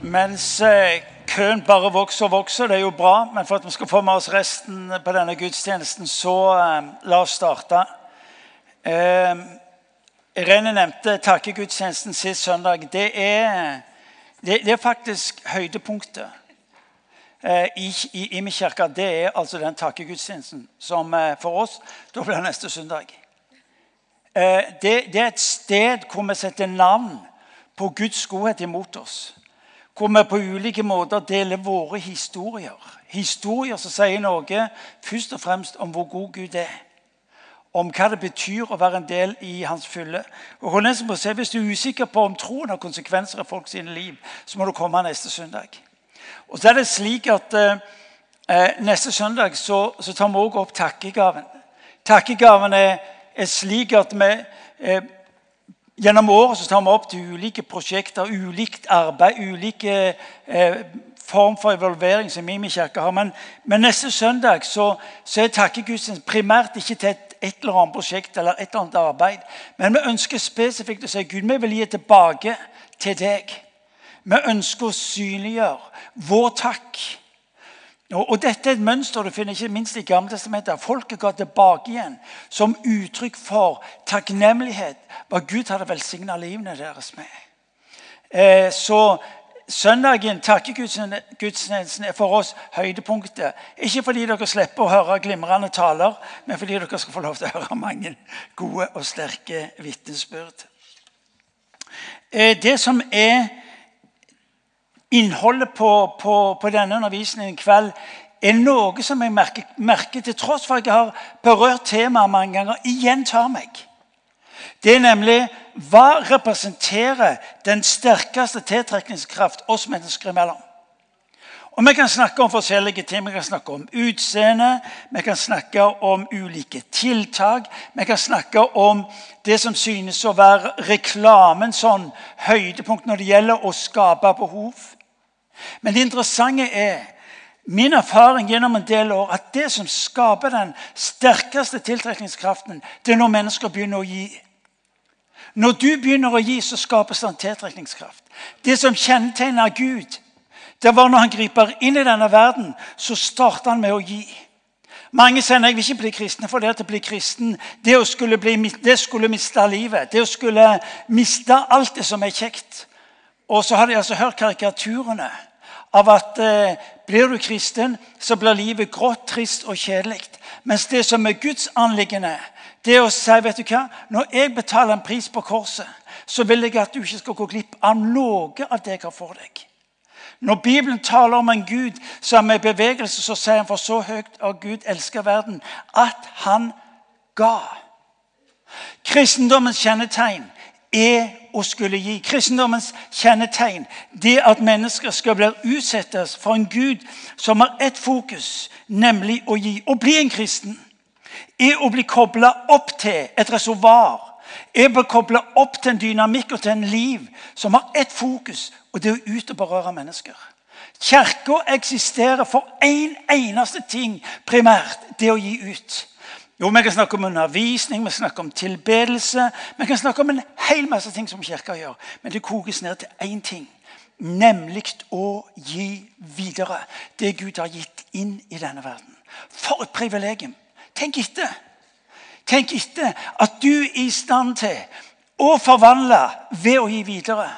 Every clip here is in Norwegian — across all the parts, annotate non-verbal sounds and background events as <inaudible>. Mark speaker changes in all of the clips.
Speaker 1: Mens eh, køen bare vokser og vokser, det er jo bra, men for at vi skal få med oss resten på denne gudstjenesten, så eh, la oss starte. Eh, Irene nevnte takkegudstjenesten sist søndag. Det er, det, det er faktisk høydepunktet eh, i, i min kirke. Det er altså den takkegudstjenesten som eh, for oss da blir neste søndag. Det, det er et sted hvor vi setter navn på Guds godhet imot oss hvor vi på ulike måter deler våre historier. Historier som sier noe først og fremst om hvor god Gud er. Om hva det betyr å være en del i hans fylle. Og se, Hvis du er usikker på om troen har konsekvenser i folks liv, så må du komme neste søndag. Og så er det slik at eh, eh Neste søndag så, så tar vi også opp takkegaven. Takkegaven er, er slik at vi eh, Gjennom året så tar vi opp til ulike prosjekter, ulikt arbeid, ulike eh, form for evolvering som Mimi kirke har. Men, men, neste søndag så, så er takkegudstjenesten primært ikke til et, et, eller annet prosjekt eller et eller annet arbeid. Men vi ønsker spesifikt å si Gud, vi vil gi tilbake til deg. Vi ønsker å synliggjøre vår takk og, Dette er et mønster du finner ikke minst i Gammeltestamentet. Folket ga tilbake igjen som uttrykk for takknemlighet hva Gud hadde velsigna livene deres med. Eh, så søndagen, takkegudstjenesten, er for oss høydepunktet. Ikke fordi dere slipper å høre glimrende taler, men fordi dere skal få lov til å høre mange gode og sterke vitnesbyrd. Eh, det som er innholdet på, på, på, denne undervisningen i kveld er noe som jeg merker, merker, til tross for at jeg har berørt temaet mange ganger, igjen tar meg. Det er nemlig hva representerer den sterkeste tiltrekningskraft oss mennesker imellom? Og Vi kan snakke om forskjellige ting. Vi kan snakke om utseende, vi kan snakke om ulike tiltak. Vi kan snakke om det som synes å være reklamens sånn høydepunkt når det gjelder å skape behov. Men det interessante er min erfaring gjennom en del år at det som skaper den sterkeste tiltrekningskraften, det er når mennesker begynner å gi. Når du begynner å gi, så skapes det en tiltrekningskraft. Det som kjennetegner Gud, det var når han griper inn i denne verden, så starter han med å gi. Mange sier jeg vil ikke bli kristne, for det å bli kristen det, å skulle bli, det skulle miste livet. Det å skulle miste alt det som er kjekt. Og så har de altså hørt karikaturene av at eh, blir du kristen, så blir livet grått, trist og kjedelig. Mens det som er Guds anliggende, det å si vet du hva, når jeg betaler en pris på korset, så vil jeg at du ikke skal gå glipp av noe av det jeg har for deg. Når Bibelen taler om en Gud som er i bevegelse, så sier han for så høyt av Gud elsker verden at han ga. Kristendommens kjennetegn er å skulle gi. Kristendommens kjennetegn det at mennesker skal bli utsettes for en Gud som har ett fokus, nemlig å gi. Å bli en kristen er å bli kobla opp til et reservoar. Er å bli kobla opp til en dynamikk og til en liv som har ett fokus, og det er å ut og berøre mennesker. Kirka eksisterer for én en eneste ting primært. Det å gi ut. Jo, Vi kan snakke om undervisning, vi snakker om tilbedelse. Vi kan snakke om en hel masse ting som kirka gjør. Men det kokes ned til én ting. Nemlig å gi videre det Gud har gitt inn i denne verden. For et privilegium! Tenk etter. Tenk etter at du er i stand til å forvandle ved å gi videre.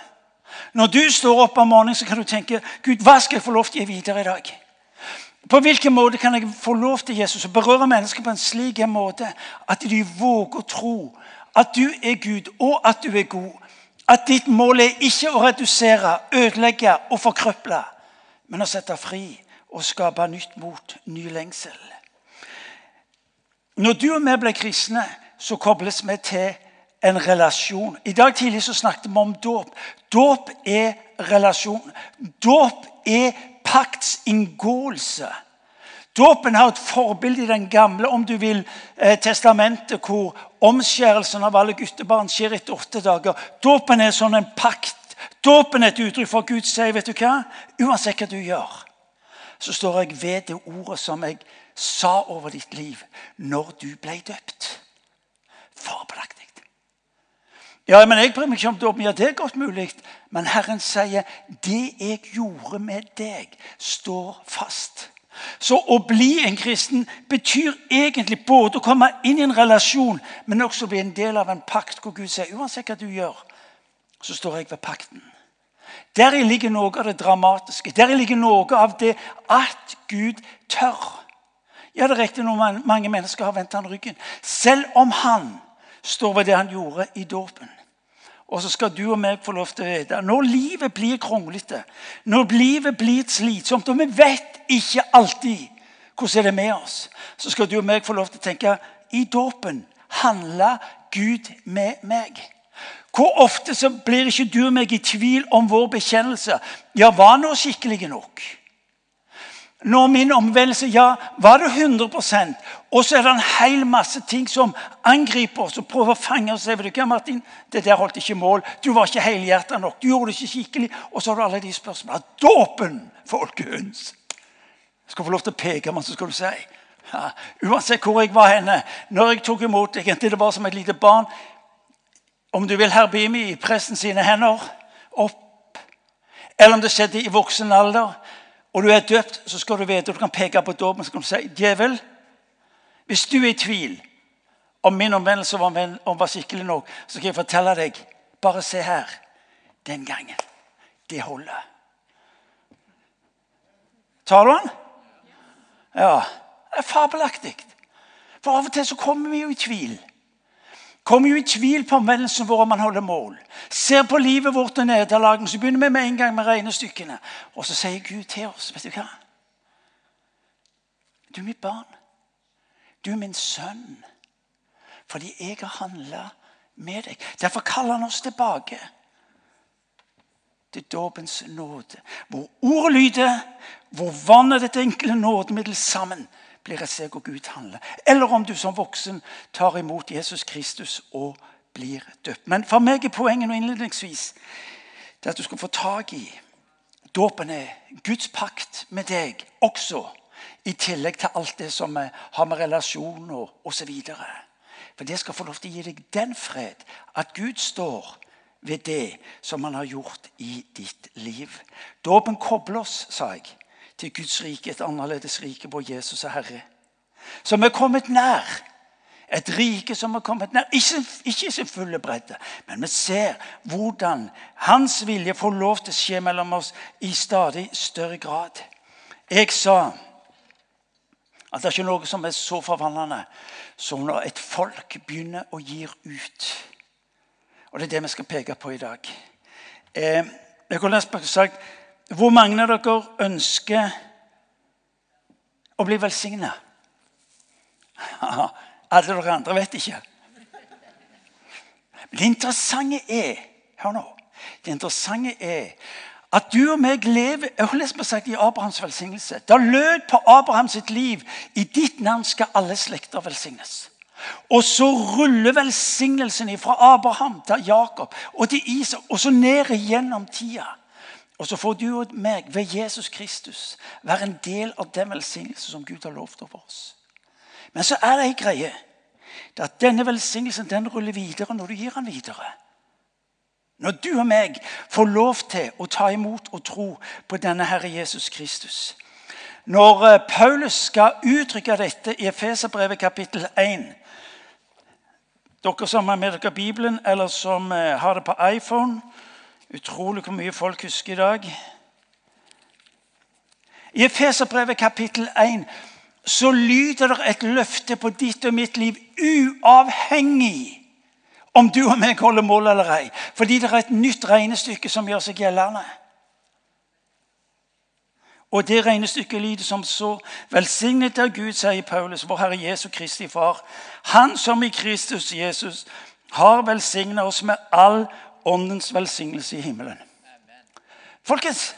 Speaker 1: Når du står opp om morgenen, så kan du tenke Gud, hva skal jeg få lov til å gi videre i dag? På hvilken måte kan jeg få lov til Jesus å berøre mennesker på en slik måte at de våger å tro at du er Gud, og at du er god? At ditt mål er ikke å redusere, ødelegge og forkrøple, men å sette fri og skape nytt mot, ny lengsel. Når du og vi ble kristne, så kobles vi til en relasjon. I dag tidlig så snakket vi om dåp. Dåp er relasjon. Dåp er paktsinngåelse. Dåpen har et forbilde i den gamle om du vil, eh, testamentet, hvor omskjærelsen av alle guttebarn skjer etter åtte dager. Dåpen er sånn en pakt. Dåpen er et uttrykk for at Gud sier vet du hva? uansett hva du gjør, så står jeg ved det ordet som jeg sa over ditt liv når du ble døpt. Fabelaktig. Ja, men jeg bryr meg ikke om dåpen. Ja, det er godt mulig. Men Herren sier, 'Det jeg gjorde med deg, står fast'. Så å bli en kristen betyr egentlig både å komme inn i en relasjon, men også bli en del av en pakt hvor Gud sier uansett hva du gjør, så står jeg ved pakten. Deri ligger noe av det dramatiske. Deri ligger noe av det at Gud tør. Ja, det er riktig når mange mennesker har vendt han ryggen. Selv om han står ved det han gjorde i dåpen. Og så skal du og meg få lov til å vite når livet blir kronglete, når livet blir slitsomt, og vi vet ikke alltid hvordan det er med oss, så skal du og meg få lov til å tenke i dåpen handla Gud med meg. Hvor ofte så blir ikke du og meg i tvil om vår bekjennelse? Ja, var nå skikkelig nok? Når min omvendelse ja, var det 100 Og så er det en hel masse ting som angriper oss og prøver å fange oss. Vet du hva, Martin? Det der holdt ikke mål. Du var ikke helhjertet nok. Du gjorde det ikke skikkelig. Og så har du alle de spørsmålene. Dåpen, folkens! Jeg skal få lov til å peke men så skal du si. Ja, uansett hvor jeg var henne, når jeg tok imot deg, det var som et lite barn Om du vil herbimi i presten sine hender opp, eller om det skjedde i voksen alder og du er døpt, så skal du vite, du kan peke på dåpen så kan du si Djevel, hvis du er i tvil om min omvendelse om var skikkelig nok, så skal jeg fortelle deg Bare se her. Den gangen. Det holder. Tar du den? Ja. Det er fabelaktig. For av og til så kommer vi jo i tvil kommer jo i tvil på omvendelsen vår om man holder mål. Ser på livet vårt og nederlagene. Så begynner vi med en gang med regnestykkene. Og så sier Gud til oss vet Du hva? Du er mitt barn. Du er min sønn. Fordi jeg har handla med deg. Derfor kaller han oss tilbake til dåpens nåde. Hvor ordet lyder, hvor vannet dette enkle nådemiddel sammen blir et seg og Gud handler. Eller om du som voksen tar imot Jesus Kristus og blir døpt. Men for meg er poenget innledningsvis det at du skal få tak i Dåpen er Guds pakt med deg også, i tillegg til alt det som har med relasjoner osv. For det skal få lov til å gi deg den fred at Gud står ved det som han har gjort i ditt liv. Dåpen kobler oss, sa jeg, til Guds rike, et annerledes rike hvor Jesus er Herre. Som er kommet nær. Et rike som er kommet nær. Ikke i sin fulle bredde, men vi ser hvordan Hans vilje får lov til å skje mellom oss i stadig større grad. Jeg sa at det er ikke noe som er så forvandlende som når et folk begynner å gi ut. Og det er det vi skal peke på i dag. Eh, jeg har sagt hvor mange av dere ønsker å bli velsigna? <laughs> Alle dere andre vet ikke. det interessante er Hør nå. Det interessante er at du og meg lever sagt i Abrahams velsignelse. Det lød på Abrahams liv i ditt navn skal alle slekter velsignes. Og så ruller velsignelsen fra Abraham til Jakob og til Isak og så ned igjennom tida. Og så får du og meg ved Jesus Kristus være en del av den velsignelsen som Gud har lovt over oss. Men så er det ei greie. Det at Denne velsignelsen den ruller videre når du gir den videre. Når du og meg får lov til å ta imot og tro på denne Herre Jesus Kristus. Når eh, Paulus skal uttrykke dette i Efeserbrevet kapittel 1 Dere som har med dere Bibelen, eller som eh, har det på iPhone Utrolig hvor mye folk husker i dag. I Efeserbrevet kapittel 1 så lyder det et løfte på ditt og mitt liv uavhengig om du og meg holder mål eller ei. Fordi det er et nytt regnestykke som gjør seg gjeldende. Og det regnestykket lyder som så. Velsignet er Gud, sier Paulus, vår Herre Jesu Kristi Far. Han som i Kristus Jesus har velsignet oss med all åndens velsignelse i himmelen. Folkens,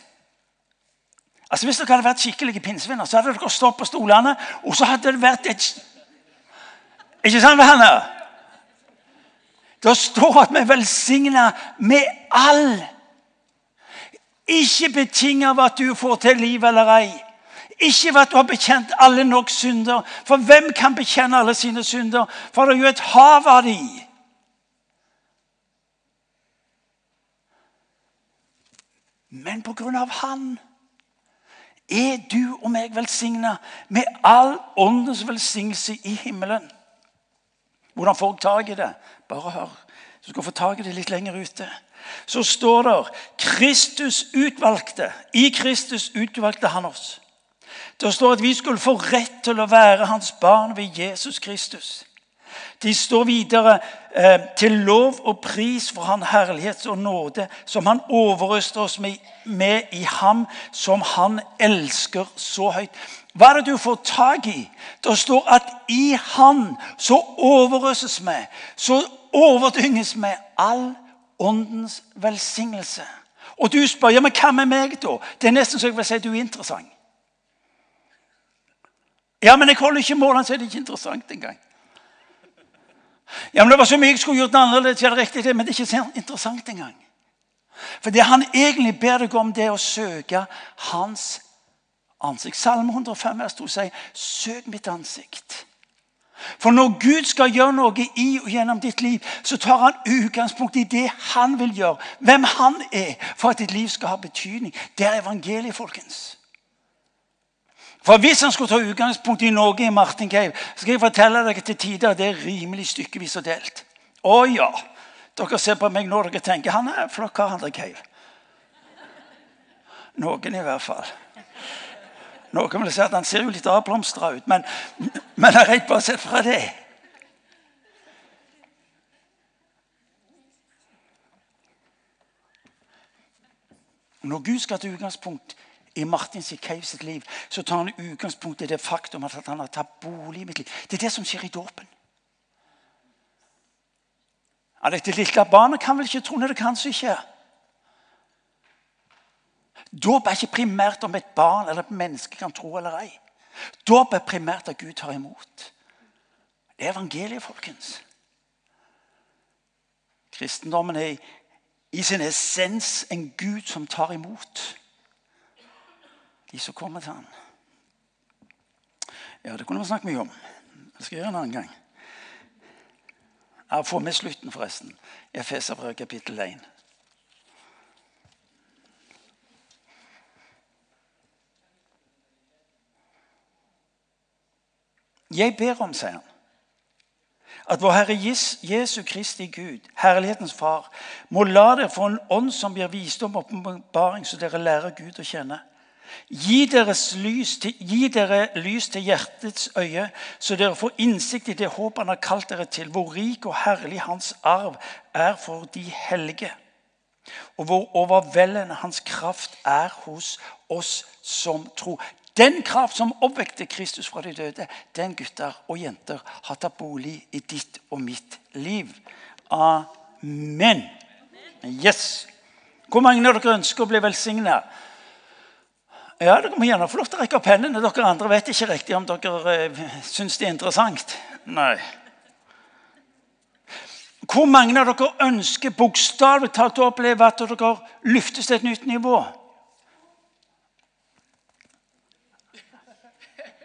Speaker 1: altså Hvis dere hadde vært skikkelige pinsevenner, så hadde dere stått på stolene, og så hadde det vært et Ikke sant, venner? Det står at vi er velsigna med all. Ikke betinget av at du får til liv eller ei. Ikke ved at du har bekjent alle nok synder. For hvem kan bekjenne alle sine synder? For det er jo et hav av de. Men på grunn av Han er du og meg velsigna med all åndens velsignelse i himmelen. Hvordan får jeg tak i det? Bare hør. Du skal få tak i det litt lenger ute. Så står det Kristus utvalgte. I Kristus utvalgte han oss. Det står at vi skulle få rett til å være hans barn ved Jesus Kristus. De står videre eh, til lov og pris for han herlighets og nåde, som han overøster oss med, med, i ham, som han elsker så høyt. Hva er det du får tak i? Det står at i han så overøses vi, så overdynges med all åndens velsignelse. Og du spør ja, men hva med meg, da? Det er nesten så jeg vil si du er interessant. Ja, men jeg holder ikke målene, så er det ikke interessant engang. Ja, men Det var så mye jeg skulle gjort annerledes, ja, det riktig men det er ikke interessant engang. For det han egentlig ber deg om, det er å søke hans ansikt. Salme 105 vers 2 sier 'Søk mitt ansikt'. For når Gud skal gjøre noe i og gjennom ditt liv, så tar han utgangspunkt i det han vil gjøre. Hvem han er, for at ditt liv skal ha betydning. Det er evangeliet, folkens. For Hvis han skulle ta utgangspunkt i noe i Martin Cave, skal jeg fortelle dere til tider det er rimelig stykkevis og delt. Å ja! Dere ser på meg nå dere tenker han er flott kar, han der Cave. Noen i hvert fall. Noen vil si at han ser jo litt avblomstra ut, men, men er rett bare sett fra det. Når Gud skal ta utgangspunkt i Martin Sikhaug sitt liv, så tar han utgangspunkt i det faktum at han har tatt bolig i mitt liv. Det er det som skjer i dåpen. Ja, dette lille barnet kan vel ikke tro det det kanskje ikke. Dåp er ikke primært om et barn eller et menneske kan tro eller ei. Dåp er primært at Gud tar imot. Det er evangeliet, folkens. Kristendommen er i sin essens en Gud som tar imot de som kommer til ham. Ja, det kunne vi snakket mye om. Det skal jeg gjøre en annen gang. Jeg får med slutten, forresten. Efeserbrevet kapittel 1. Jeg ber om, sier han, at vår Herre Jesu Kristi Gud, herlighetens Far, må la dere få en ånd som gir visdom og åpenbaring, så dere lærer Gud å kjenne. Gi, lys til, gi dere lys til hjertets øye, så dere får innsikt i det håp han har kalt dere til, hvor rik og herlig hans arv er for de hellige, og hvor overveldende hans kraft er hos oss som tro. Den kraft som oppvekte Kristus fra de døde, den gutter og jenter har tatt bolig i ditt og mitt liv. Amen. Yes. Hvor mange av dere ønsker å bli velsigna? Ja, Dere må gjerne få lov til å rekke opp hendene. Dere andre vet ikke riktig om dere eh, syns det er interessant. Nei. Hvor mange av dere ønsker bokstavelig talt å oppleve at dere løftes til et nytt nivå?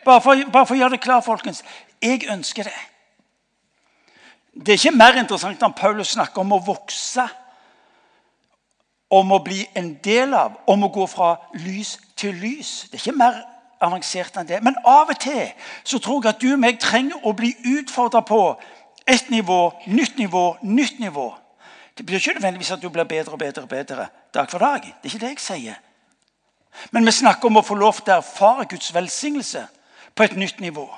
Speaker 1: Bare for, bare for å gjøre det klart, folkens. Jeg ønsker det. Det er ikke mer interessant enn Paulus snakker om å vokse om å bli en del av, om å gå fra lys til lys. Det er ikke mer avansert enn det. Men av og til så tror jeg at du og meg trenger å bli utfordra på ett nivå, nytt nivå, nytt nivå. Det betyr ikke nødvendigvis at du blir bedre og bedre og bedre dag for dag. Det er ikke det jeg sier. Men vi snakker om å få lov til å erfare Guds velsignelse på et nytt nivå.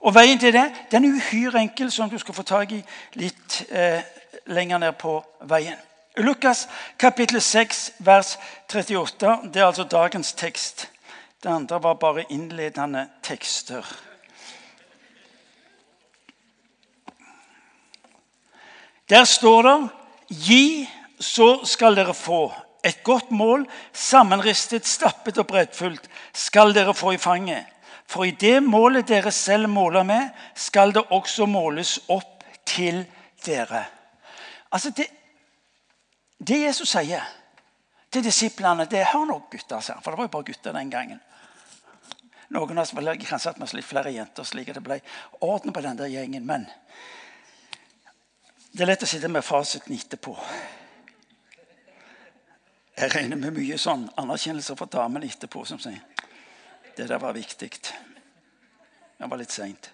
Speaker 1: Og Veien til det den er uhyre enkel, som du skal få tak i litt eh, lenger ned på veien. Lukas kapittel 6, vers 38. Det er altså dagens tekst. Det andre var bare innledende tekster. Der står det Gi, så skal dere få. Et godt mål, sammenristet, stappet og breddfullt, skal dere få i fanget. For i det målet dere selv måler med, skal det også måles opp til dere. Altså, det det Jesus sier til disiplene det Hør nå, gutter. For det var jo bare gutter den gangen. Noen av oss kanskje hatt med litt flere jenter, slik at det ble orden på den der gjengen. Men det er lett å sitte med fasiten etterpå. Jeg regner med mye sånn anerkjennelse fra damene etterpå som sier det der var viktig. Det var litt seint.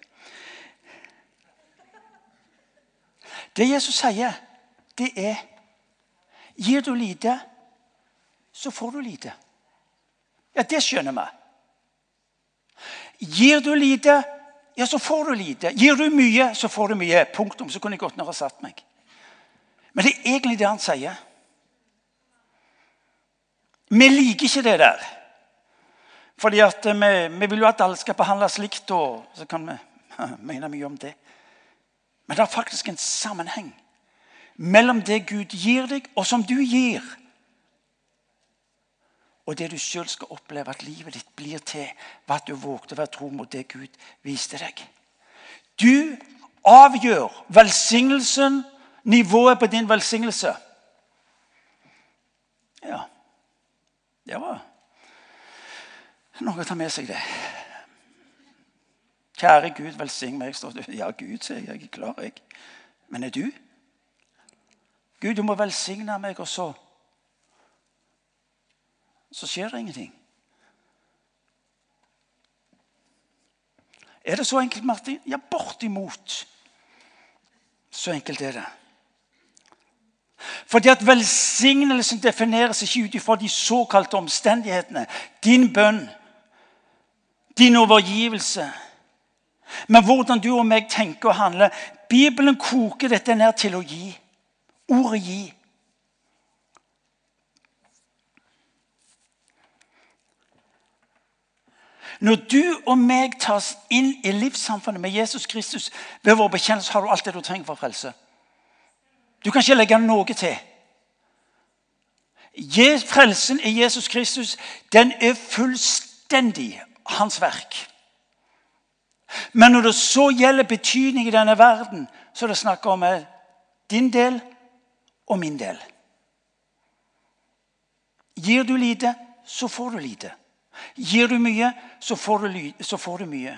Speaker 1: Det Jesus sier, det er Gir du lite, så får du lite. Ja, det skjønner vi. Gir du lite, ja, så får du lite. Gir du mye, så får du mye. Punktum. Så kunne jeg godt nok ha satt meg. Men det er egentlig det han sier. Vi liker ikke det der. Fordi at vi, vi vil jo at alle skal behandles likt, og så kan vi <laughs> mene mye om det. Men det er faktisk en sammenheng mellom det Gud gir deg, og som du gir, og det du sjøl skal oppleve at livet ditt blir til ved at du vågte å være tro mot det Gud viste deg. Du avgjør velsignelsen, nivået på din velsignelse. Ja, det var noe å ta med seg, det. Kjære Gud, velsign meg. Ja, Gud, sier jeg. Jeg er klar, jeg. Men er du? Gud, du må velsigne meg, og så Så skjer det ingenting. Er det så enkelt, Martin? Ja, bortimot. Så enkelt er det. Fordi at Velsignelsen defineres ikke ut ifra de såkalte omstendighetene. Din bønn, din overgivelse. Men hvordan du og meg tenker og handler. Bibelen koker dette ned til å gi. Ordet 'gi'. Når du og meg tas inn i livssamfunnet med Jesus Kristus ved vår bekjennelse, har du alt det du trenger for frelse. Du kan ikke legge noe til. Frelsen i Jesus Kristus den er fullstendig hans verk. Men når det så gjelder betydning i denne verden, så er det snakk om din del og min del. Gir du lite, så får du lite. Gir du mye, så får du, så får du mye.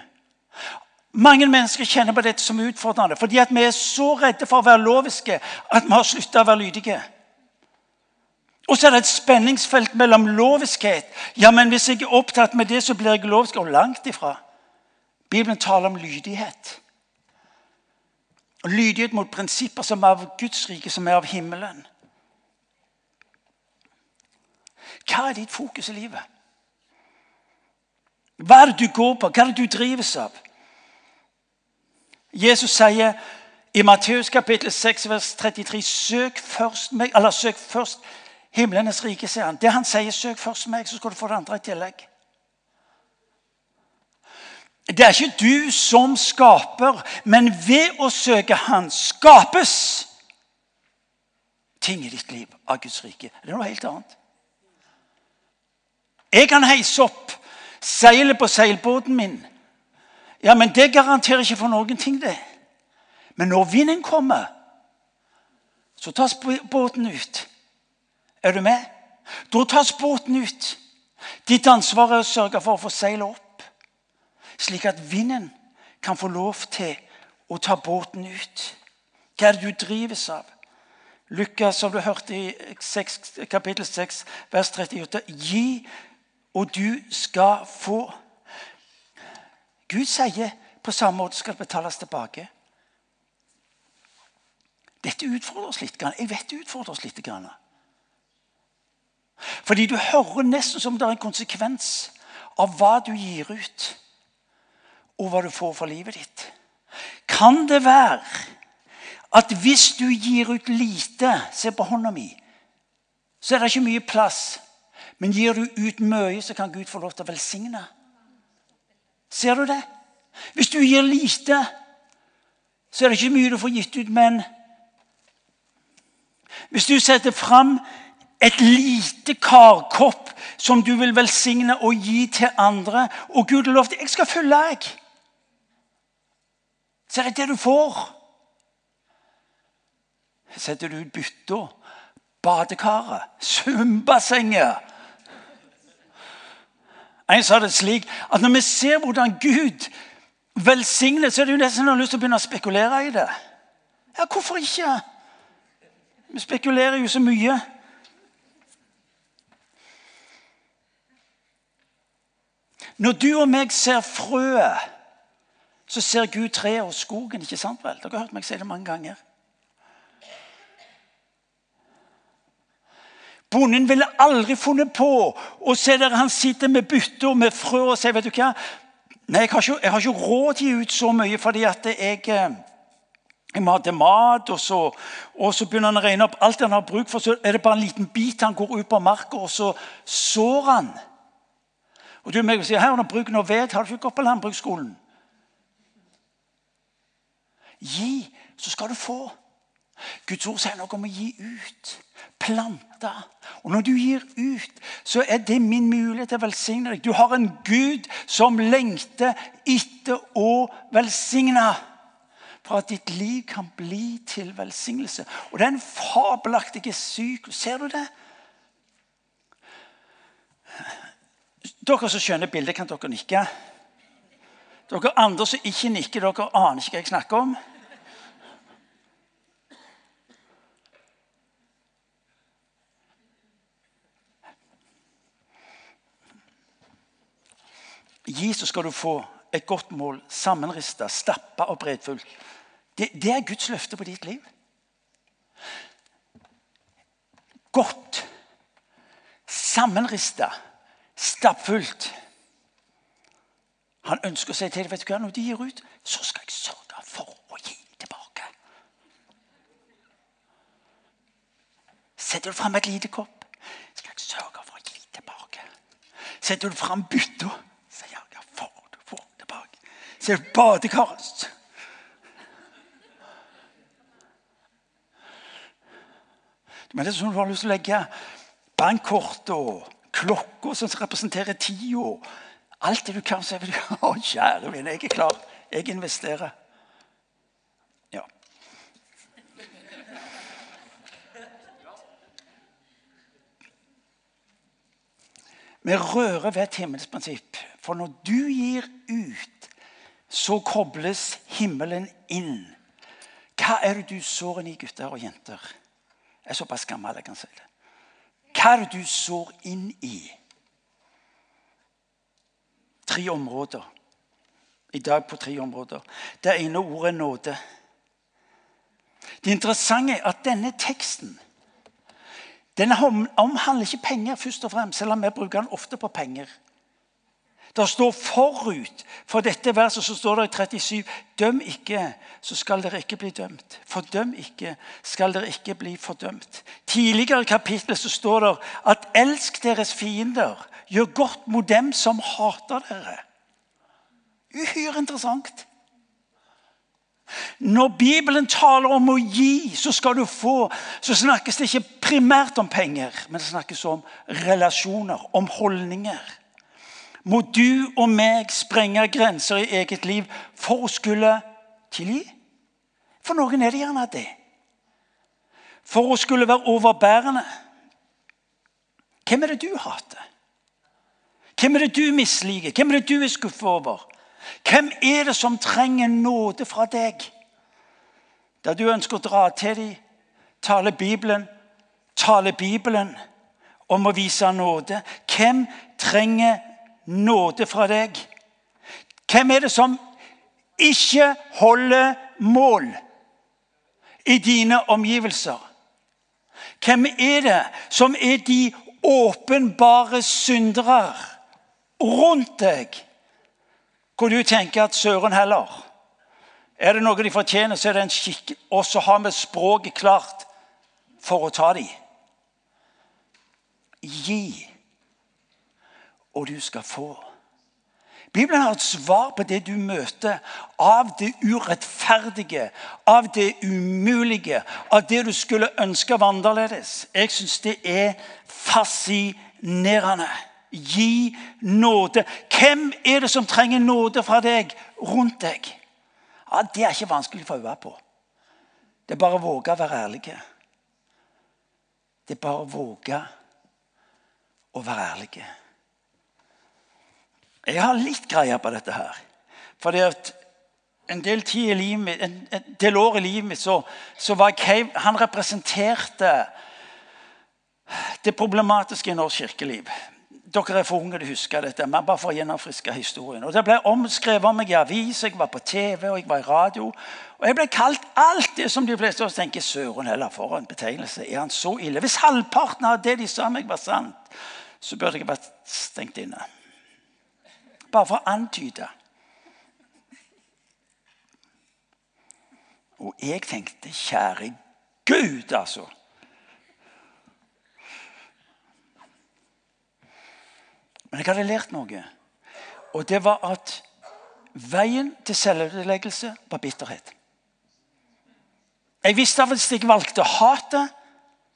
Speaker 1: Mange mennesker kjenner på dette som utfordrende fordi vi er så redde for å være loviske at vi har slutta å være lydige. Og så er det et spenningsfelt mellom loviskhet Ja, men hvis jeg er opptatt med det, så blir jeg lovisk. Og langt ifra. Bibelen taler om lydighet. Lydighet mot prinsipper som er av Guds rike, som er av himmelen. Hva er ditt fokus i livet? Hva er det du går på? Hva er det du drives av? Jesus sier i Matteus kapittel 6, vers 33.: Søk først meg, eller søk først himlenes rike, sier han. Det han sier, søk først meg, så skal du få det andre i tillegg. Det er ikke du som skaper, men ved å søke Han skapes ting i ditt liv av Guds rike. Det er noe helt annet. Jeg kan heise opp seilet på seilbåten min. Ja, men Det garanterer ikke for noen ting, det. Men når vinden kommer, så tas båten ut. Er du med? Da tas båten ut. Ditt ansvar er å sørge for å få seilet opp slik at vinden kan få lov til å ta båten ut. Hva er det du drives av? Lukas, som du hørte i 6, kapittel 6, vers 38. Gi, og du skal få. Gud sier på samme måte skal det betales tilbake. Dette utfordrer oss litt. Jeg vet det utfordrer oss litt. Fordi du hører nesten som det er en konsekvens av hva du gir ut og hva du får for livet ditt. Kan det være at hvis du gir ut lite Se på hånda mi. Så er det ikke mye plass. Men gir du ut mye, så kan Gud få lov til å velsigne. Ser du det? Hvis du gir lite, så er det ikke mye du får gitt ut, men Hvis du setter fram et lite karkopp som du vil velsigne og gi til andre, og Gud har lovt jeg skal følge deg så er det det du får. Setter du ut bytta, badekaret, svømmebassenget En sa det slik at når vi ser hvordan Gud velsigner, så er det jo nesten har lyst til å begynne å spekulere i det. Ja, hvorfor ikke? Vi spekulerer jo så mye. Når du og meg ser frøet, så ser Gud treet og skogen. ikke sant vel? Dere har hørt meg si det mange ganger. Bonden ville aldri funnet på å se der han sitter med bytter med frø og sier vet du hva? Nei, jeg har, ikke, jeg har ikke råd til å gi ut så mye fordi at jeg, eh, jeg må ha til mat. Og så, og så begynner han å regne opp alt han har bruk for. Så er det bare en liten bit han går ut på marka, og så sår han. Og du meg sier, her har du bruk noe ved. Har du ikke gått på landbruksskolen? Gi, så skal du få. Guds ord sier noe om å gi ut. Plante. Og når du gir ut, så er det min mulighet til å velsigne deg. Du har en Gud som lengter etter å velsigne. For at ditt liv kan bli til velsignelse. Og den fabelaktige syk Ser du det? Dere som skjønner bildet, kan dere nikke. Dere andre som ikke nikker, dere aner ikke hva jeg snakker om. Så skal du få et godt mål, sammenrista, stappa og bredfullt. Det, det, er Guds løfte på ditt liv. Godt, sammenrista, stappfullt. Han ønsker å si til deg vet du hva, når de gir ut, så skal jeg sørge for å gi tilbake. Setter du fram et lite kopp, skal jeg sørge for å gi tilbake. Setter du fram bytta Ser du badekaret? Men det er sånn du har lyst til å legge bankkort og klokka som representerer tida. Alt det du kan, så er du <laughs> Å, kjære min, jeg er klar. Jeg investerer. Ja. Vi rører ved et himmelsprinsipp. For når du gir ut så kobles himmelen inn. Hva er det du sår inn i, gutter og jenter? Jeg er såpass gammel jeg kan si det. Hva er det du sår inn i? Tre områder. I dag på tre områder. Det ene ordet er nåde. Det interessante er at denne teksten den omhandler ikke penger, først og fremst, selv om vi bruker den ofte på penger. Det står forut for dette verset så står det i 37.: Døm ikke, så skal dere ikke bli dømt. Fordøm ikke, skal dere ikke bli fordømt. Tidligere i kapittelet så står det at elsk deres fiender. Gjør godt mot dem som hater dere. Uhyre interessant. Når Bibelen taler om å gi, så skal du få, så snakkes det ikke primært om penger, men det snakkes om relasjoner, om holdninger må du og meg sprenge grenser i eget liv for å skulle tilgi. For noen er det gjerne det. For å skulle være overbærende. Hvem er det du hater? Hvem er det du misliker? Hvem er det du er skuffet over? Hvem er det som trenger nåde fra deg? Der du ønsker å dra til dem, tale Bibelen, tale Bibelen om å vise nåde. Hvem trenger nåde fra deg. Hvem er det som ikke holder mål i dine omgivelser? Hvem er det som er de åpenbare syndere rundt deg, hvor du tenker at søren heller Er det noe de fortjener, så er det en skikk. Og så har vi språket klart for å ta dem. Gi og du skal få. Bibelen har et svar på det du møter av det urettferdige, av det umulige, av det du skulle ønske var annerledes. Jeg syns det er fascinerende. Gi nåde. Hvem er det som trenger nåde fra deg rundt deg? Ja, Det er ikke vanskelig å få på. Det er bare å våge å være ærlige. Det er bare å våge å være ærlige. Jeg har litt greie på dette her. At en del, tid i livet en, en del år i livet mitt så, så var Cave Han representerte det problematiske i norsk kirkeliv. dere er for unge til å huske dette, men bare for å gjennomfriske historien. Og Det ble omskrevet om meg i avis, jeg var på TV og jeg var i radio. Og jeg ble kalt alt det som de fleste av oss tenker søren heller for en betegnelse. Er han så ille? Hvis halvparten av det de sa meg, var sant, så burde jeg vært stengt inne. Bare for å antyde. Og jeg tenkte, kjære Gud, altså. Men jeg hadde lært noe. Og det var at veien til selvødeleggelse var bitterhet. Jeg visste at hvis jeg valgte hatet,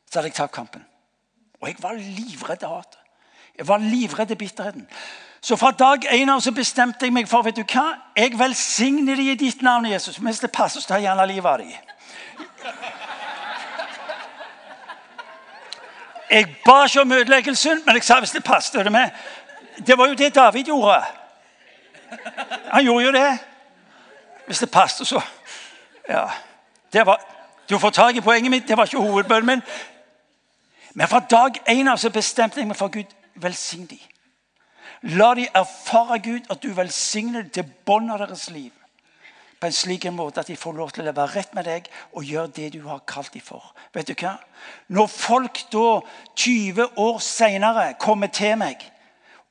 Speaker 1: så hadde jeg tapt kampen. Og jeg var livredd hatet. Jeg var livredd bitterheten. Så fra dag én av så bestemte jeg meg for vet du hva? Jeg velsigner dem i ditt navn, Jesus. Hvis det passer, så tar jeg gjerne livet av dem. Jeg ba ikke om ødeleggelsen, men jeg sa hvis det passet. Det med. Det var jo det David gjorde. Han gjorde jo det. Hvis det passet, så Ja. Var, du får tak i poenget mitt. Det var ikke hovedbønnen min. Men fra dag én av så bestemte jeg meg for Gud. Velsign dem. La de erfare Gud, at du velsigner dem til bånn av deres liv. På en slik måte at de får lov til å leve rett med deg og gjøre det du har kalt dem for. Vet du hva? Når folk da 20 år seinere kommer til meg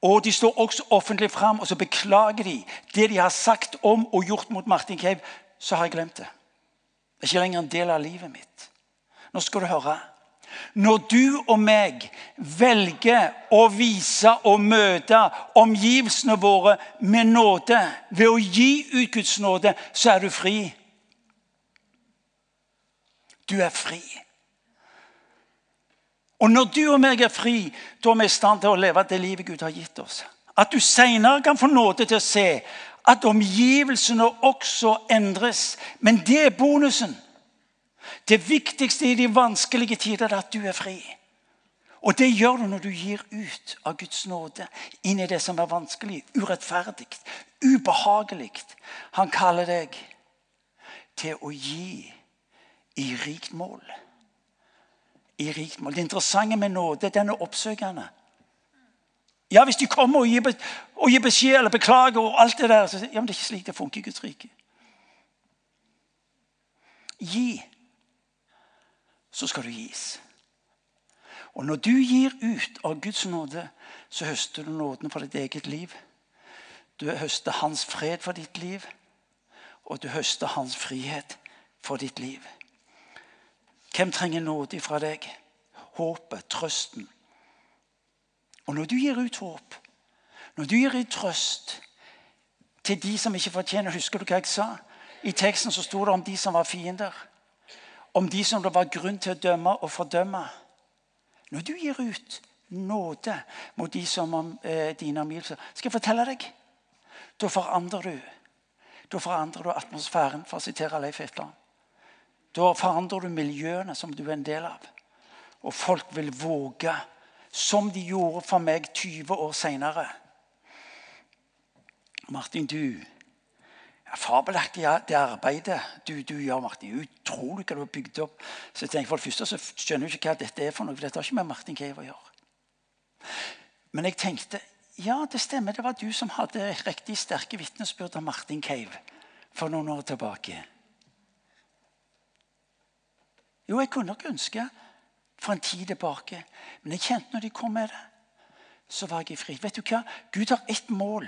Speaker 1: og de står også offentlig fram og så beklager de det de har sagt om og gjort mot Martin Cave. Så har jeg glemt det. Det er ikke lenger en del av livet mitt. Nå skal du høre. Når du og meg velger å vise og møte omgivelsene våre med nåde, ved å gi ut Guds nåde, så er du fri. Du er fri. Og når du og meg er fri, da er vi i stand til å leve det livet Gud har gitt oss. At du senere kan få nåde til å se at omgivelsene også endres. Men det er bonusen. Det viktigste i de vanskelige tider er at du er fri. Og det gjør du når du gir ut av Guds nåde inn i det som er vanskelig, urettferdig, ubehagelig. Han kaller deg til å gi i rikt mål i rikt mål. Det interessante med nåde den er oppsøkende. Ja, Hvis de kommer og gir, og gir beskjed eller beklager og alt det der, så ja, men det er ikke slik det funker i Guds rike. Gi, så skal du gis. Og når du gir ut av Guds nåde, så høster du nåden for ditt eget liv. Du høster Hans fred for ditt liv, og du høster Hans frihet for ditt liv. Hvem trenger nåde fra deg? Håpet, trøsten. Og når du gir ut håp, når du gir ut trøst til de som ikke fortjener Husker du hva jeg sa? I teksten så sto det om de som var fiender. Om de som det var grunn til å dømme og fordømme. Når du gir ut nåde mot de som om eh, dine omgivelser Skal jeg fortelle deg? Da forandrer du Da forandrer du atmosfæren, for å sitere Leif Etland. Da forandrer du miljøene som du er en del av. Og folk vil våge, som de gjorde for meg 20 år seinere. Martin, du ja, Fabelaktig det arbeidet du, du, gjør, Martin. Utrolig hva du har bygd opp. Så jeg tenker, For det første så skjønner du ikke hva dette er for noe. for Dette har ikke med Martin Cave å gjøre. Men jeg tenkte ja, det stemmer. Det var du som hadde riktig sterke vitnesbyrd av Martin Cave for noen år tilbake. Jo, jeg kunne nok ønske for en tid tilbake. Men jeg kjente når de kom med det, så var jeg i frihet. Vet du hva? Gud har ett mål.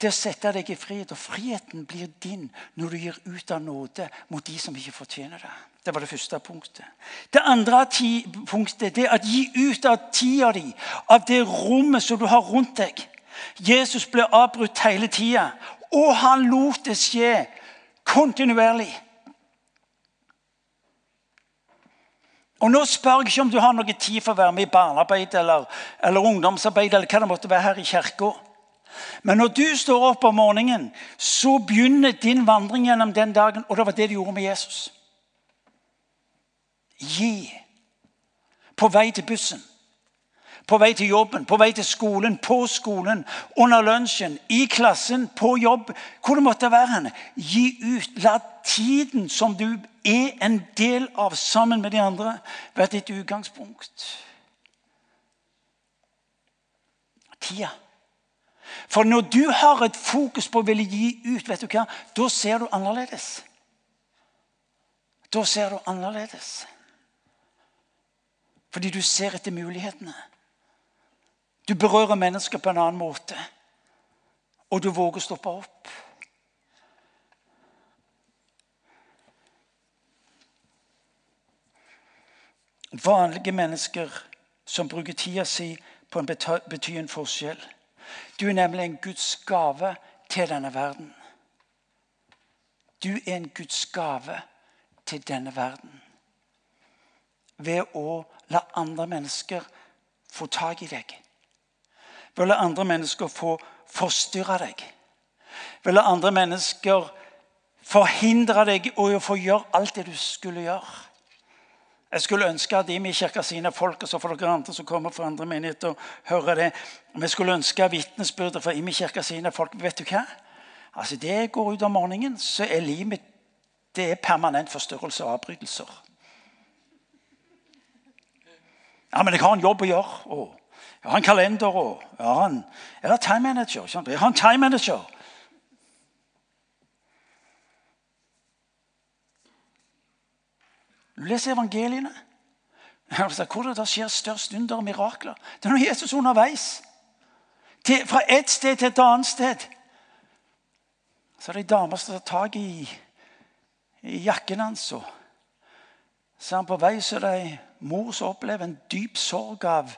Speaker 1: Det er å sette deg i frihet. Og friheten blir din når du gir ut av nåde mot de som ikke fortjener det. Det var det første punktet. Det andre punktet det er å gi ut av tida di, av det rommet som du har rundt deg. Jesus ble avbrutt hele tida, og han lot det skje kontinuerlig. Og Nå spør jeg ikke om du har noe tid for å være med i barnearbeid eller, eller ungdomsarbeid. eller hva det måtte være her i kirka. Men når du står opp om morgenen, så begynner din vandring gjennom den dagen. Og det var det du gjorde med Jesus. Gi. På vei til bussen. På vei til jobben, på vei til skolen, på skolen, under lunsjen, i klassen, på jobb. Hvor det måtte være henne. Gi ut. La tiden som du er en del av sammen med de andre, være ditt utgangspunkt. tida. For når du har et fokus på å ville gi ut, vet du hva, da ser du annerledes. Da ser du annerledes. Fordi du ser etter mulighetene. Du berører mennesker på en annen måte. Og du våger å stoppe opp. Vanlige mennesker som bruker tida si på en betyr en forskjell. Du er nemlig en Guds gave til denne verden. Du er en Guds gave til denne verden. Ved å la andre mennesker få tak i deg. Ved å la andre mennesker få forstyrre deg. Ved å la andre mennesker forhindre deg i å få gjøre alt det du skulle gjøre. Jeg skulle ønske at Imi kirka sine folk og så for dere andre som kommer fra andre menigheter, hører det. Vi skulle ønske vitnesbyrder fra Imi kirka sine folk. Vet du hva? Altså, Det går ut om morgenen, så er livet mitt det er permanent forstyrrelse og avbrytelser. Ja, men jeg har en jobb å gjøre. og Jeg har en kalender. og Jeg har en, time manager. Jeg har en time manager. Du leser evangeliene. Hvor det skjer størst under og mirakler. Det er når Jesus er underveis. Til, fra et sted til et annet sted. Så er det ei dame som tar tak i, i jakken hans. Så er han på vei, så er det ei mor som opplever en dyp sorg av,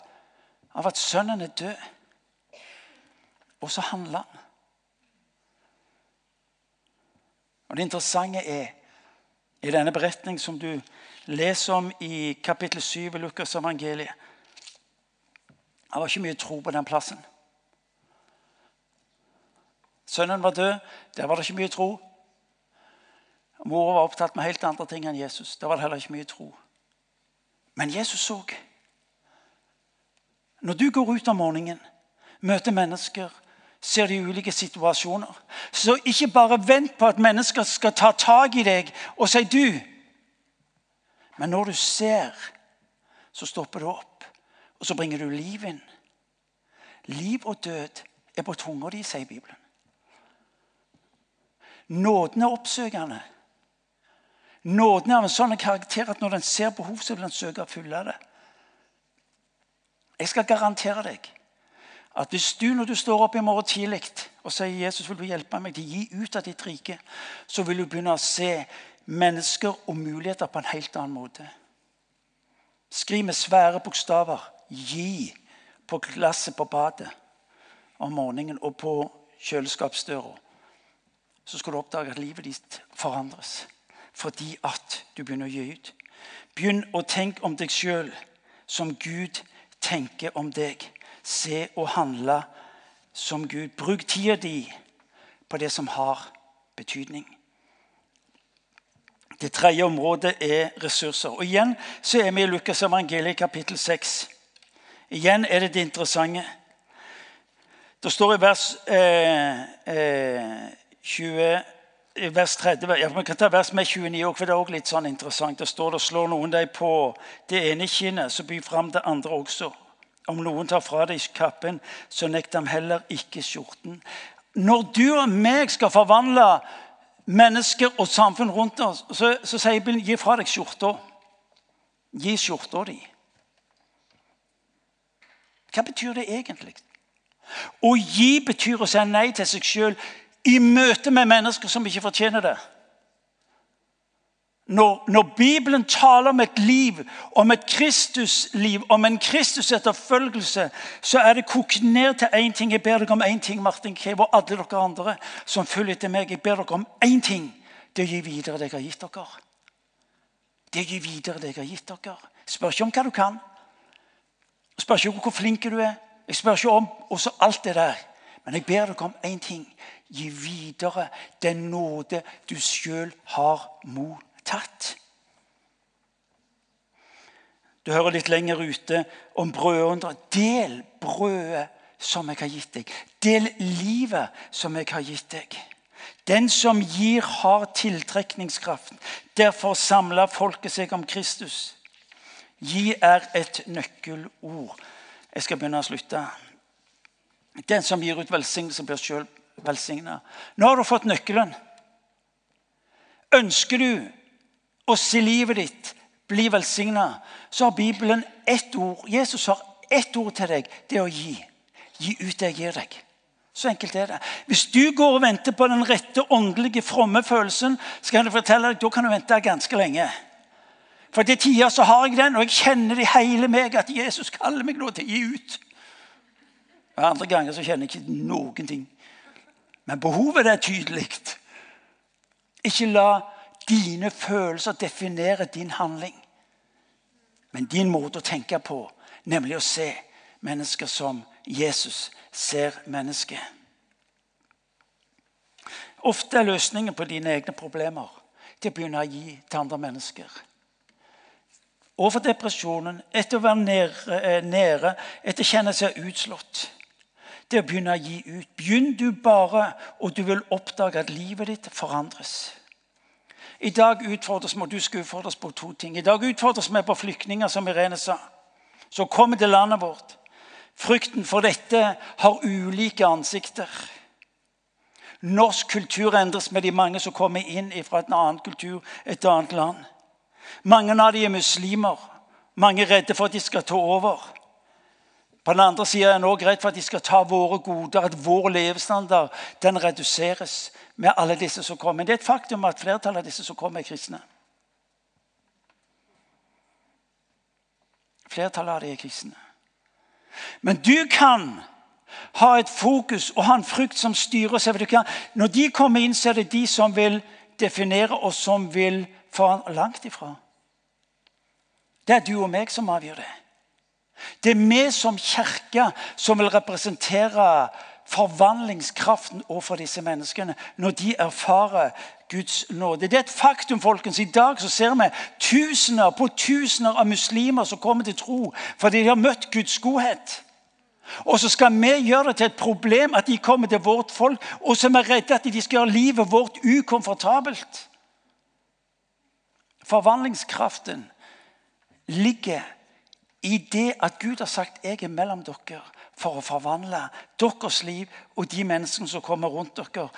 Speaker 1: av at sønnen er død. Og så handler han. Og Det interessante er i denne beretning som du leser om i kapittel 7 i Lukas evangeliet. Det var ikke mye tro på den plassen. Sønnen var død. Der var det ikke mye tro. Mora var opptatt med helt andre ting enn Jesus. Der var det heller ikke mye tro. Men Jesus så. Når du går ut om morgenen, møter mennesker, ser de ulike situasjoner, så ikke bare vent på at mennesker skal ta tak i deg og si 'du'. Men når du ser, så stopper du opp, og så bringer du liv inn. Liv og død er på tunga di, sier Bibelen. Nåden er oppsøkende. Nåden er av en sånn karakter at når den ser behov, så vil den søke å fylle det. Jeg skal garantere deg at hvis du når du står opp i morgen tidlig og sier Jesus vil du hjelpe meg til å gi ut av ditt rike, så vil du begynne å se mennesker og muligheter på en helt annen måte. Skriv med svære bokstaver 'gi' på glasset på badet om morgenen og på kjøleskapsdøra. Så skal du oppdage at livet ditt forandres fordi at du begynner å gi ut. Begynn å tenke om deg sjøl som Gud tenker om deg. Se og handle som Gud. Bruk tida di på det som har betydning. Det tredje området er ressurser. Og Igjen så er vi i Lukas evangeliet kapittel 6. Igjen er det det interessante. Det står i vers eh, eh, 20 vers 30, ja, Vi kan ta vers med 29 òg, for det er også litt sånn interessant. Det står det slår noen deg på det ene kinnet, så by fram det andre også. Om noen tar fra deg kappen, så nekt dem heller ikke skjorten. Når du og meg skal forvandle mennesker og samfunn rundt oss, så, så sier Bibelen gi fra deg skjorta. Gi skjorta di. Hva betyr det egentlig? Å gi betyr å si nei til seg sjøl i møte med mennesker som ikke fortjener det. Når, når, Bibelen taler om et liv, om et Kristusliv, om en Kristus-etterfølgelse, så er det kokt ned til én ting. Jeg ber dere om én ting, Martin Kev og alle dere andre som følger etter meg. Jeg ber dere om én ting. Det å gi videre det jeg har gitt dere. Det å gi videre det jeg har gitt dere. Spør ikke om hva du kan. Spør ikke om hvor flink du er. Jeg spør ikke om også alt det der. Men jeg ber dere om én ting. Gi videre den nåde du sjøl har mottatt. Du hører litt lenger ute om brødundre. Del brødet som jeg har gitt deg. Del livet som jeg har gitt deg. Den som gir, har tiltrekningskraften. Derfor samler folket seg om Kristus. Gi er et nøkkelord. Jeg skal begynne å slutte. Den som gir ut velsignelse, blir sjøl velsigna. Nå har du fått nøkkelen. Ønsker du å se livet ditt bli velsigna, så har Bibelen ett ord. Jesus har ett ord til deg. Det er å gi. Gi ut det jeg gir deg. Så enkelt er det. Hvis du går og venter på den rette åndelige, fromme følelsen, skal jeg fortelle deg, da kan du vente ganske lenge. For til tider så har jeg den, og jeg kjenner det i hele meg at Jesus kaller meg nå til å gi ut. Og Andre ganger så kjenner jeg ikke noen ting. Men behovet er tydelig. Ikke la dine følelser definere din handling. Men din måte å tenke på, nemlig å se mennesker som Jesus ser mennesket. Ofte er løsningen på dine egne problemer til å begynne å gi til andre mennesker. Overfor depresjonen, etter å være nede, eh, nede etter å kjenne seg utslått. Det å begynne å gi ut. Begynn du bare, og du vil oppdage at livet ditt forandres. I dag utfordres vi, og du skal utfordres på to ting. I dag utfordres vi på flyktninger, som Irene sa, som kommer til landet vårt. Frykten for dette har ulike ansikter. Norsk kultur endres med de mange som kommer inn fra en annen kultur, et annet land. Mange av dem er muslimer. Mange er redde for at de skal ta over. På den andre sida er en òg redd for at de skal ta våre goder, at vår levestandard den reduseres med alle disse som kommer. Men det er et faktum at flertallet av disse som kommer, er kristne. Flertallet av dem er kristne. Men du kan ha et fokus og ha en frykt som styrer seg. Når de kommer inn, så er det de som vil definere, og som vil forandre langt ifra. Det er du og meg som avgjør det. Det er vi som kirke som vil representere forvandlingskraften overfor disse menneskene når de erfarer Guds nåde. Det er et faktum. folkens. I dag så ser vi tusener på tusener av muslimer som kommer til tro fordi de har møtt Guds godhet. Og så skal vi gjøre det til et problem at de kommer til vårt folk, og så er vi redde at de skal gjøre livet vårt ukomfortabelt. Forvandlingskraften ligger i det at Gud har sagt 'jeg er mellom dere' for å forvandle deres liv og de menneskene som kommer rundt dere.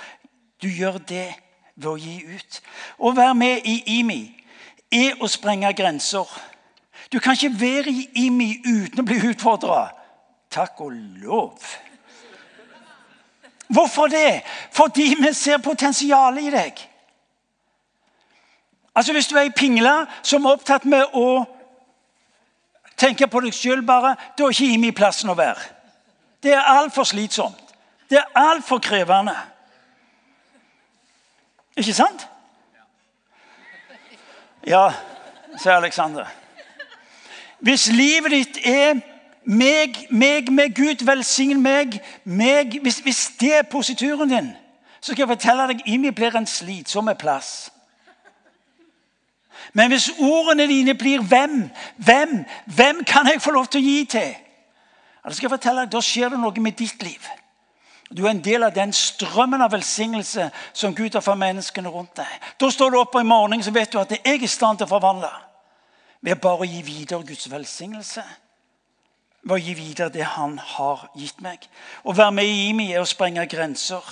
Speaker 1: Du gjør det ved å gi ut. Å være med i IMI er å sprenge grenser. Du kan ikke være i IMI uten å bli utfordra. Takk og lov. Hvorfor det? Fordi vi ser potensialet i deg. Altså Hvis du er ei pingle som er opptatt med å tenke på deg sjøl bare, da er ikke IMI plassen å være. Det er altfor slitsomt. Det er altfor krevende. Ikke sant? Ja, sier Aleksander. Hvis livet ditt er meg, meg med Gud, velsign meg, meg hvis, hvis, det er posituren din, så skal jeg fortelle deg Imi blir en slitsom plass. Men hvis ordene dine blir 'hvem', 'hvem', 'hvem kan jeg få lov til å gi til'? Da skal jeg fortelle deg, da skjer det noe med ditt liv. Du er en del av den strømmen av velsignelse som Gud har for menneskene rundt deg. Da står du opp i morgenen så vet du at jeg er i stand til å forvandle. Ved bare å gi videre Guds velsignelse. Ved å gi videre det Han har gitt meg. Å være med i IMI er å sprenge grenser.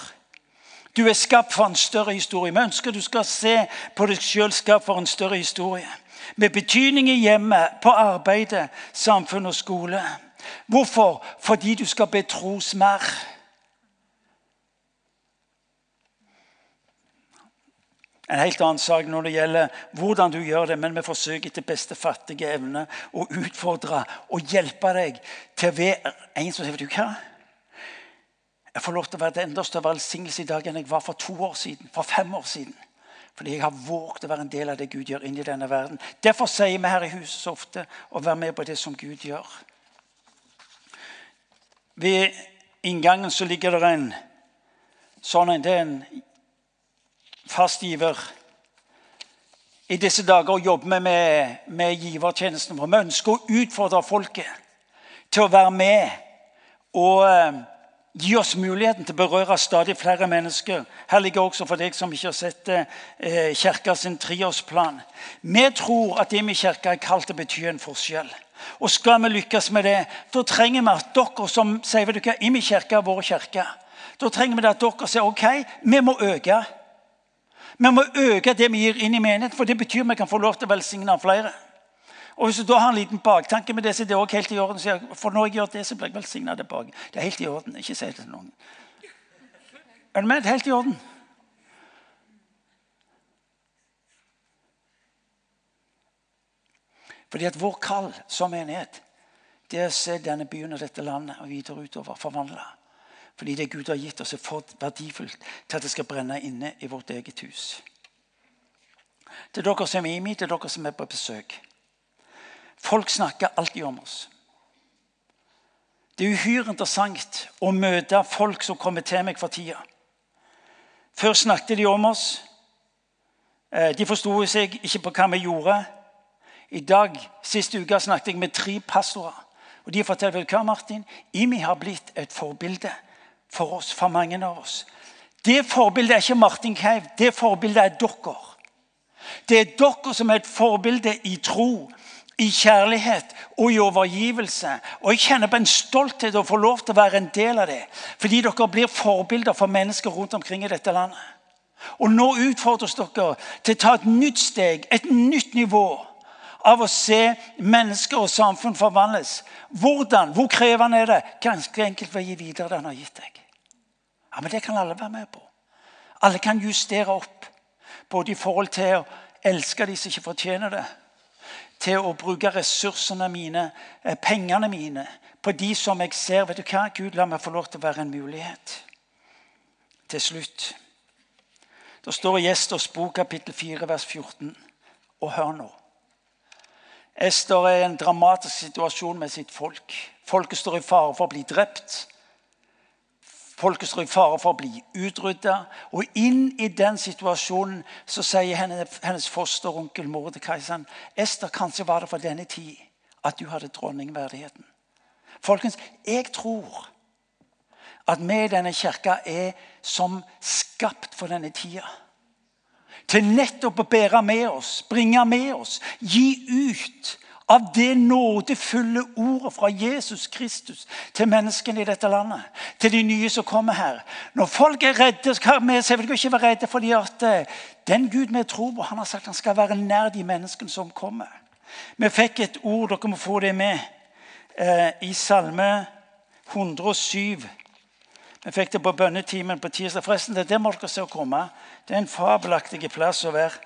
Speaker 1: Du er skapt for en større historie. Vi ønsker du skal se på deg sjøl skapt for en større historie. Med betydning i hjemmet, på arbeidet, samfunn og skole. Hvorfor? Fordi du skal betros mer. En helt annen sak når det gjelder hvordan du gjør det, men vi forsøker etter beste fattige evne å utfordre og hjelpe deg til å være en som sier du hva? Jeg får lov til å være til enda større velsignelse i dag enn jeg var for to år siden, for fem år siden. Fordi jeg har våget å være en del av det Gud gjør inni denne verden. Derfor sier vi her i huset så ofte å være med på det som Gud gjør. Ved inngangen så ligger det en sånn en. Det er en fast. I disse dager jobber vi med, med givertjenesten vår. Vi ønsker å utfordre folket til å være med og eh, gi oss muligheten til å berøre stadig flere mennesker. Her ligger også for deg som ikke har sett eh, kirka sin treårsplan. Vi tror at det i kirka er kalt til å bety en forskjell. Og skal vi lykkes med det, da trenger vi at dere som sier at du er i kirke er vår kirke. Da trenger vi at dere sier ok, vi må øke. Vi må øke det vi gir inn i menigheten, for det betyr at vi kan få lov til å velsigne flere. Og Hvis du da har en liten baktanke med det, så er det også helt i orden. For når jeg gjør det, så blir jeg velsigna tilbake. Det er helt i orden. Ikke si det til noen. Er du med? Helt i orden. Fordi at vår kall som menighet det er å se denne byen og dette landet og videre utover forvandla. Fordi det Gud har gitt oss, er for verdifullt til at det skal brenne inne i vårt eget hus. Til dere som er i med, til dere som er på besøk. Folk snakker alltid om oss. Det er uhyre interessant å møte folk som kommer til meg for tida. Før snakket de om oss. Eh, de forsto seg ikke på hva vi gjorde. I dag, Siste uke snakket jeg med tre pastorer. Og De forteller hva, Martin? Imi har blitt et forbilde for oss, for mange av oss. Det forbildet er ikke Martin Keiv, det forbildet er dere. Det er dere som er et forbilde i tro, i kjærlighet og i overgivelse. Og Jeg kjenner på en stolthet å få lov til å være en del av det. Fordi dere blir forbilder for mennesker rundt omkring i dette landet. Og nå utfordres dere til å ta et nytt steg, et nytt nivå av å se mennesker og samfunn forvandles. Hvordan? Hvor krevende er det? Ganske enkelt ved å gi videre det han har gitt deg. Ja, Men det kan alle være med på. Alle kan justere opp. Både i forhold til å elske de som ikke fortjener det, til å bruke ressursene mine, eh, pengene mine, på de som jeg ser. Vet du hva? Gud, la meg få lov til å være en mulighet. Til slutt. Det står i Gjesters bok, kapittel 4, vers 14. Og hør nå. Ester er i en dramatisk situasjon med sitt folk. Folket står i fare for å bli drept. Folket står i fare for å bli utrydda. Og inn i den situasjonen så sier hennes, hennes fosteronkel Mordekai Ester, kanskje var det for denne tid at du hadde dronningverdigheten. Folkens, jeg tror at vi i denne kirka er som skapt for denne tida til nettopp å bære med oss, bringe med oss, gi ut av det nådefulle ordet fra Jesus Kristus til menneskene i dette landet. Til de nye som kommer her. Når folk er redde, skal vi selvfølgelig ikke være redde fordi at eh, den Gud vi tror på, han har sagt han skal være nær de menneskene som kommer. Vi fikk et ord, dere må få det med, eh, i Salme 107. Vi fikk det på bønnetimen på tirsdag. Forresten, det er der må dere se å komme. Det er en fabelaktig plass å være.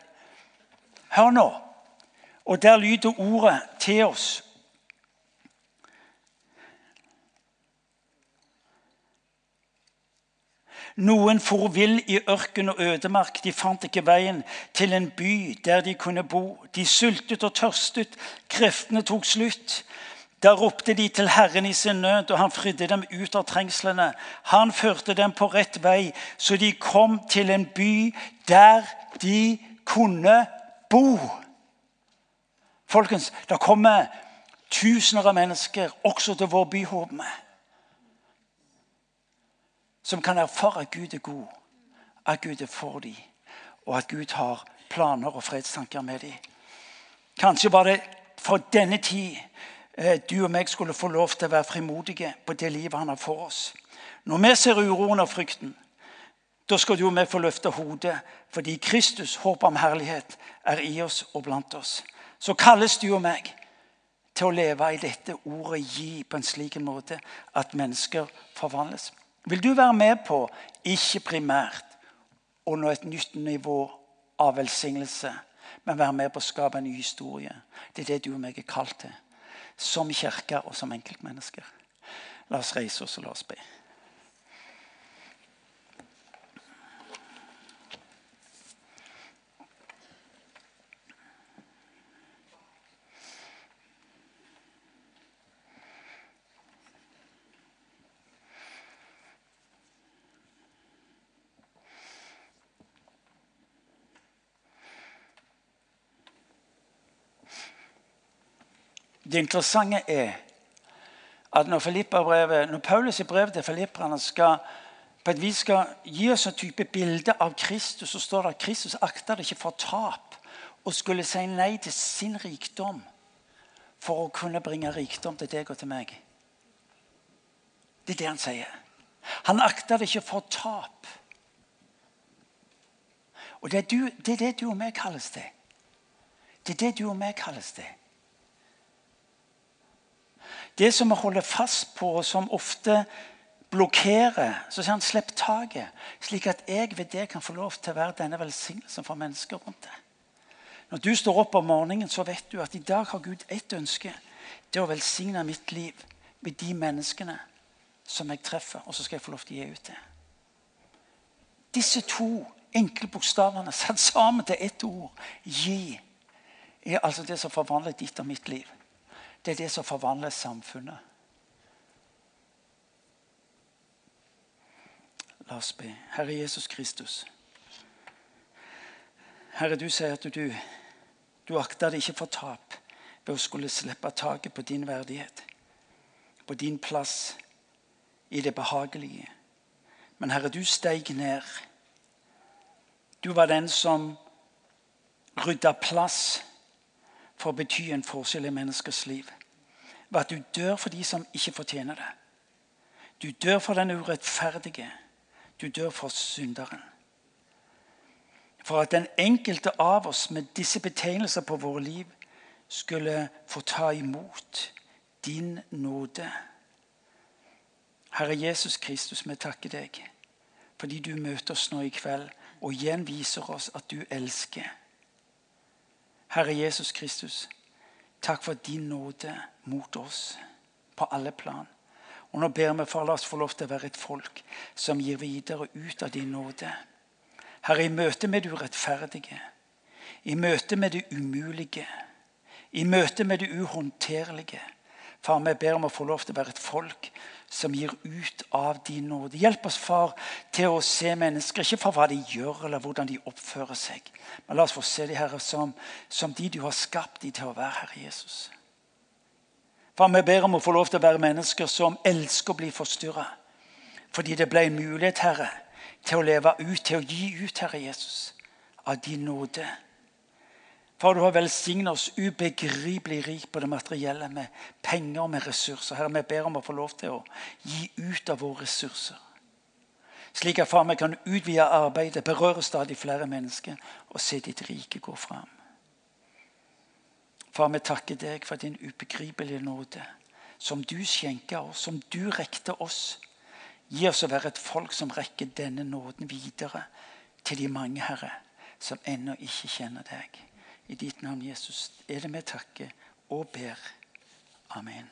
Speaker 1: Hør nå. Og der lyder ordet til oss. Noen for vill i ørken og ødemark. De fant ikke veien til en by der de kunne bo. De sultet og tørstet. Kreftene tok slutt. Da ropte de til Herren i sin nød, og han fridde dem ut av trengslene. Han førte dem på rett vei, så de kom til en by der de kunne bo. Folkens, det kommer tusener av mennesker også til vår by, håper vi. Som kan erfare at Gud er god, at Gud er for dem, og at Gud har planer og fredstanker med dem. Kanskje var det for denne tid Eh, du og meg skulle få lov til å være frimodige på det livet han har for oss. Når vi ser uroen og frykten, da skal du og meg få løfte hodet, fordi Kristus, håp om herlighet, er i oss og blant oss. Så kalles du og meg til å leve i dette ordet 'gi' på en slik måte at mennesker forvandles. Vil du være med på, ikke primært å nå et nytt nivå av velsignelse, men være med på å skape en ny historie? Det er det du og meg er kalt til som kirke og som enkeltmennesker. La oss reise oss og la oss be. Det interessante er at når, når Paulus i brevet til filipperne skal på et vis skal gi oss en type bilde av Kristus, så står det at Kristus akta det ikke for tap og skulle si nei til sin rikdom for å kunne bringe rikdom til deg og til meg. Det er det han sier. Han akter det ikke for tap. Og det er, du, det er det du og meg kalles til. Det er det du og meg kalles til. Det som vi holder fast på, og som ofte blokkerer, så sier han 'slipp taket', slik at jeg ved det kan få lov til å være denne velsignelsen for mennesker rundt deg. Når du står opp om morgenen, så vet du at i dag har Gud ett ønske. Det er å velsigne mitt liv med de menneskene som jeg treffer, og så skal jeg få lov til å gi ut det. Disse to enkle bokstavene <laughs> satt sammen til ett ord, 'gi', er altså det som forvandler ditt og mitt liv. Det er det som forvandler samfunnet. La oss be. Herre Jesus Kristus. Herre, du sier at du, du akter det ikke for tap ved å skulle slippe taket på din verdighet, på din plass i det behagelige. Men Herre, du steig ned. Du var den som rydda plass for å bety en forskjell i menneskers liv. Ved at du dør for de som ikke fortjener det. Du dør for den urettferdige. Du dør for synderen. For at den enkelte av oss med disse betegnelser på våre liv skulle få ta imot din nåde. Herre Jesus Kristus, vi takker deg fordi du møter oss nå i kveld og igjen viser oss at du elsker. Herre Jesus Kristus, takk for din nåde mot oss på alle plan. Og nå ber vi for la oss få lov til å være et folk som gir videre ut av din nåde. Herre, i møte med det urettferdige, i møte med det umulige, i møte med det uhåndterlige. Far, vi ber om å få lov til å være et folk som gir ut av din nåde. Hjelp oss, far, til å se mennesker, ikke for hva de gjør eller hvordan de oppfører seg, men la oss få se de Herre, som, som de du har skapt de til å være, Herre Jesus. Far, vi ber om å få lov til å være mennesker som elsker å bli forstyrra. Fordi det ble en mulighet, Herre, til å leve ut, til å gi ut, Herre Jesus, av din nåde. Far, du har velsignet oss ubegripelig rik på det materielle med penger og med ressurser. Herre, vi ber om å få lov til å gi ut av våre ressurser. Slik at far, vi kan utvide arbeidet, berøre stadig flere mennesker og se ditt rike gå fram. Far, vi takker deg for din ubegripelige nåde, som du skjenker oss, som du rekte oss. Gi oss å være et folk som rekker denne nåden videre til de mange, Herre, som ennå ikke kjenner deg. I ditt navn, Jesus, er det vi takker og ber. Amen.